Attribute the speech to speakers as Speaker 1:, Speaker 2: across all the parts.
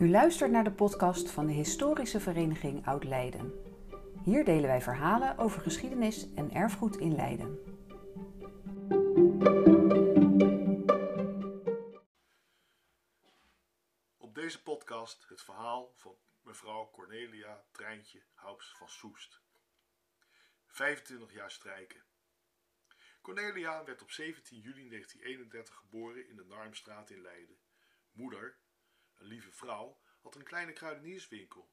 Speaker 1: U luistert naar de podcast van de Historische Vereniging Oud-Leiden. Hier delen wij verhalen over geschiedenis en erfgoed in Leiden.
Speaker 2: Op deze podcast het verhaal van mevrouw Cornelia Treintje Haups van Soest. 25 jaar strijken. Cornelia werd op 17 juli 1931 geboren in de Narmstraat in Leiden. Moeder, een lieve vrouw, had een kleine kruidenierswinkel.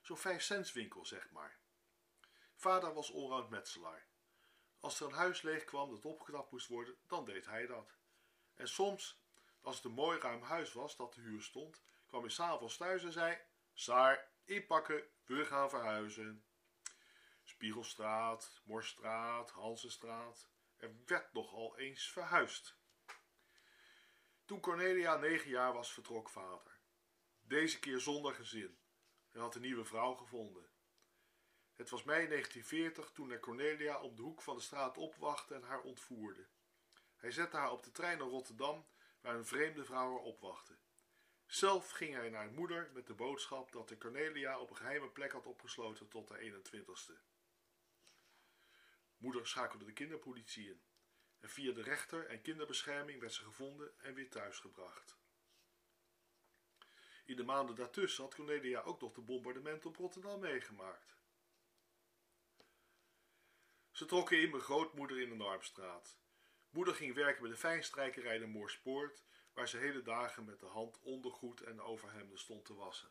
Speaker 2: Zo'n vijf centswinkel, zeg maar. Vader was allround metselaar. Als er een huis leeg kwam dat opgeknapt moest worden, dan deed hij dat. En soms, als het een mooi ruim huis was dat te huur stond, kwam hij s'avonds thuis en zei: Saar, inpakken, we gaan verhuizen. Spiegelstraat, Morstraat, Hansenstraat. Er werd nogal eens verhuisd. Toen Cornelia negen jaar was, vertrok vader. Deze keer zonder gezin. Hij had een nieuwe vrouw gevonden. Het was mei 1940 toen hij Cornelia op de hoek van de straat opwachtte en haar ontvoerde. Hij zette haar op de trein naar Rotterdam, waar een vreemde vrouw haar opwachtte. Zelf ging hij naar moeder met de boodschap dat de Cornelia op een geheime plek had opgesloten tot de 21ste. Moeder schakelde de kinderpolitie in en via de rechter en kinderbescherming werd ze gevonden en weer thuisgebracht. In de maanden daartussen had Cornelia ook nog de bombardementen op Rotterdam meegemaakt. Ze trokken in bij grootmoeder in de Narmstraat. Moeder ging werken bij de fijnstrijkerij de Moorspoort, waar ze hele dagen met de hand ondergoed en overhemden stond te wassen.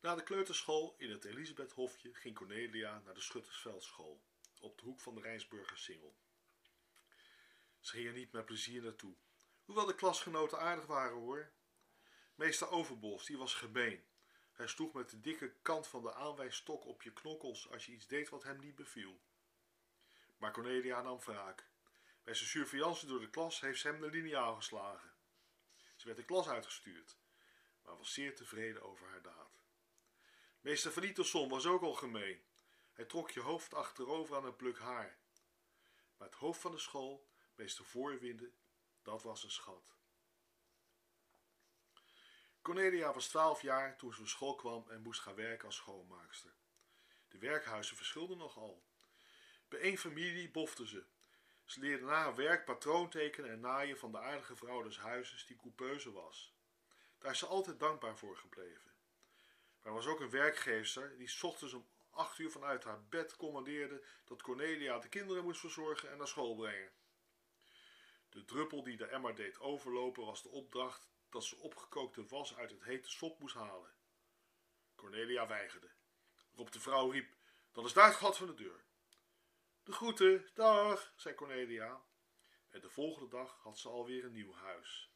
Speaker 2: Na de kleuterschool in het Elisabethhofje ging Cornelia naar de Schuttersveldschool, op de hoek van de Rijnsburger Singel. Ze ging er niet met plezier naartoe, hoewel de klasgenoten aardig waren hoor. Meester Overbos, die was gemeen. Hij sloeg met de dikke kant van de aanwijsstok op je knokkels als je iets deed wat hem niet beviel. Maar Cornelia nam wraak. Bij zijn surveillance door de klas heeft ze hem de liniaal geslagen. Ze werd de klas uitgestuurd, maar was zeer tevreden over haar daad. Meester Van Iterson was ook al gemeen. Hij trok je hoofd achterover aan een pluk haar. Maar het hoofd van de school, meester Voorwinde, dat was een schat. Cornelia was twaalf jaar toen ze op school kwam en moest gaan werken als schoonmaakster. De werkhuizen verschilden nogal. Bij één familie bofte ze. Ze leerde na haar werk patroon tekenen en naaien van de aardige vrouw des huizes die coupeuse was. Daar is ze altijd dankbaar voor gebleven. Maar er was ook een werkgeefster die ochtends om acht uur vanuit haar bed commandeerde dat Cornelia de kinderen moest verzorgen en naar school brengen. De druppel die de emmer deed overlopen was de opdracht dat ze opgekookte was uit het hete sop moest halen. Cornelia weigerde, waarop de vrouw riep: Dan is daar het gat van de deur. De groeten, dag, zei Cornelia. En de volgende dag had ze alweer een nieuw huis.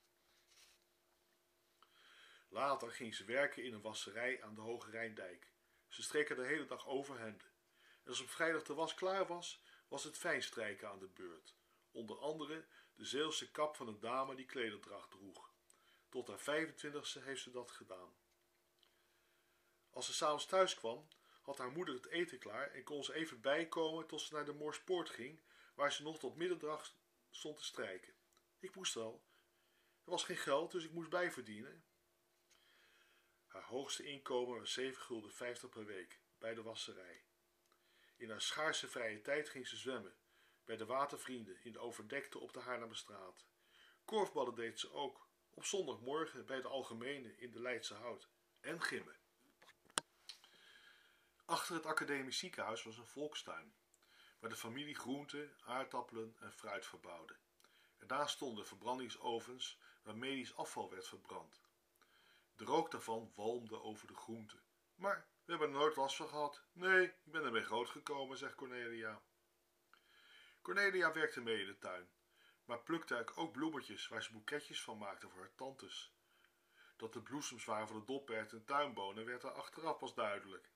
Speaker 2: Later ging ze werken in een wasserij aan de Hoge Rijndijk. Ze streken de hele dag overhemden. En als op vrijdag de was klaar was, was het fijnstrijken aan de beurt. Onder andere de Zeelse kap van een dame die klederdracht droeg. Tot haar 25ste heeft ze dat gedaan. Als ze s'avonds thuis kwam, had haar moeder het eten klaar en kon ze even bijkomen tot ze naar de Moorspoort ging, waar ze nog tot midderdag stond te strijken. Ik moest wel. Er was geen geld, dus ik moest bijverdienen. Haar hoogste inkomen was 7 gulden 50 per week bij de wasserij. In haar schaarse vrije tijd ging ze zwemmen bij de watervrienden in de overdekte op de Haarlemmerstraat. Korfballen deed ze ook op zondagmorgen bij de Algemene in de Leidse Hout en gimmen. Achter het academisch ziekenhuis was een volkstuin, waar de familie groenten, aardappelen en fruit verbouwde. Ernaast stonden verbrandingsovens waar medisch afval werd verbrand. De rook daarvan walmde over de groenten. Maar we hebben er nooit last van gehad. Nee, ik ben ermee groot gekomen, zegt Cornelia. Cornelia werkte mee in de tuin, maar plukte ook bloemetjes waar ze boeketjes van maakte voor haar tantes. Dat de bloesems waren van de doppert en tuinbonen werd er achteraf pas duidelijk.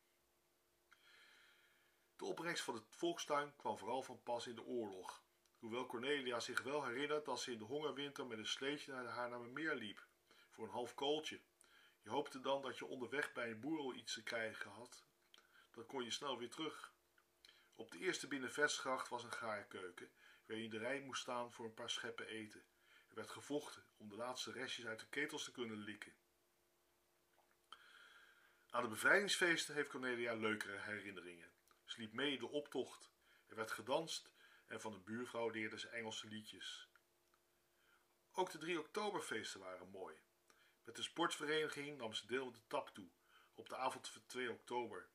Speaker 2: De opbrengst van de volkstuin kwam vooral van pas in de oorlog, hoewel Cornelia zich wel herinnert dat ze in de hongerwinter met een sleetje naar de Haarlemmermeer liep, voor een half kooltje. Je hoopte dan dat je onderweg bij een boer iets te krijgen had. Dan kon je snel weer terug. Op de eerste binnenvestgracht was een gaarkeuken, waar je in de rij moest staan voor een paar scheppen eten. werd gevochten om de laatste restjes uit de ketels te kunnen likken. Aan de bevrijdingsfeesten heeft Cornelia leukere herinneringen. Ze liep mee de optocht, er werd gedanst en van een buurvrouw leerde ze Engelse liedjes. Ook de 3 oktoberfeesten waren mooi. Met de sportvereniging nam ze deel de tap toe op de avond van 2 oktober.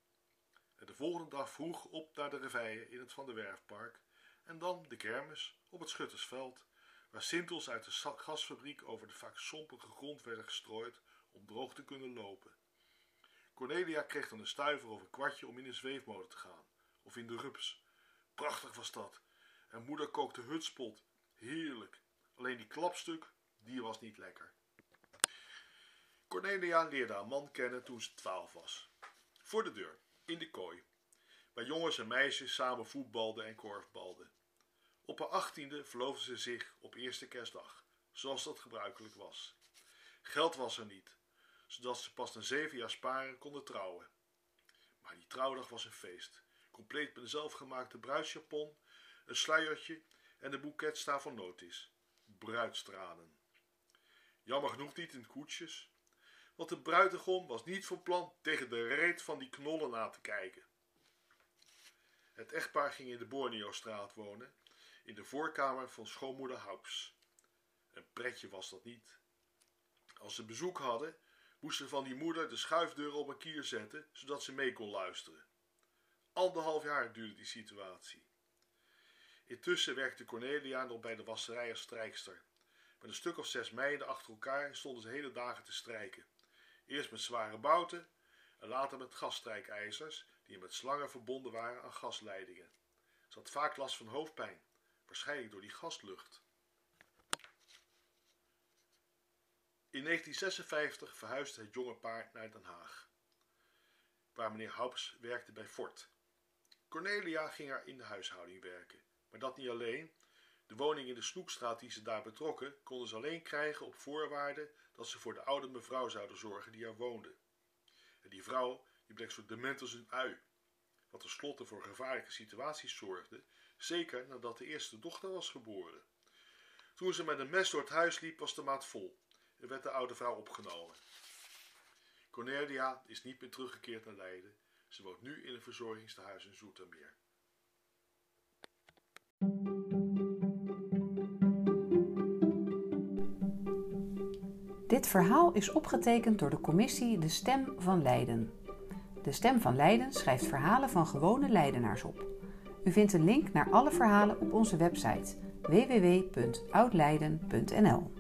Speaker 2: En de volgende dag vroeg op naar de reveille in het Van der Werfpark en dan de kermis op het Schuttersveld, waar sintels uit de gasfabriek over de vaak sompige grond werden gestrooid om droog te kunnen lopen. Cornelia kreeg dan een stuiver of een kwartje om in een zweefmolen te gaan, of in de rups. Prachtig was dat. En moeder kookte hutspot. Heerlijk. Alleen die klapstuk, die was niet lekker. Cornelia leerde haar man kennen toen ze twaalf was. Voor de deur, in de kooi, waar jongens en meisjes samen voetbalden en korfbalden. Op haar achttiende verloofde ze zich op eerste kerstdag, zoals dat gebruikelijk was. Geld was er niet, zodat ze pas na zeven jaar sparen konden trouwen. Maar die trouwdag was een feest, compleet met een zelfgemaakte bruidsjapon, een sluiertje en de boeketstaaf van notis. Jammer genoeg niet in koetsjes, want de bruidegom was niet van plan tegen de reet van die knollen aan te kijken. Het echtpaar ging in de Borneo-straat wonen, in de voorkamer van schoonmoeder Haups. Een pretje was dat niet. Als ze bezoek hadden, moesten van die moeder de schuifdeur op een kier zetten, zodat ze mee kon luisteren. Anderhalf jaar duurde die situatie. Intussen werkte Cornelia nog bij de wasserij als strijkster. Met een stuk of zes meiden achter elkaar stonden ze hele dagen te strijken. Eerst met zware bouten en later met gasstrijkijzers die met slangen verbonden waren aan gasleidingen. Ze had vaak last van hoofdpijn, waarschijnlijk door die gaslucht. In 1956 verhuisde het jonge paar naar Den Haag, waar meneer Haups werkte bij Fort. Cornelia ging er in de huishouding werken, maar dat niet alleen. De woning in de Snoekstraat die ze daar betrokken, konden ze alleen krijgen op voorwaarde dat ze voor de oude mevrouw zouden zorgen die er woonde. En die vrouw die bleek zo dement als een ui, wat tenslotte voor gevaarlijke situaties zorgde, zeker nadat de eerste dochter was geboren. Toen ze met een mes door het huis liep, was de maat vol en werd de oude vrouw opgenomen. Cornelia is niet meer teruggekeerd naar Leiden. Ze woont nu in een verzorgingstehuis in Zoetermeer.
Speaker 1: Dit verhaal is opgetekend door de commissie De Stem van Leiden. De Stem van Leiden schrijft verhalen van gewone Leidenaars op. U vindt een link naar alle verhalen op onze website www.oudleiden.nl.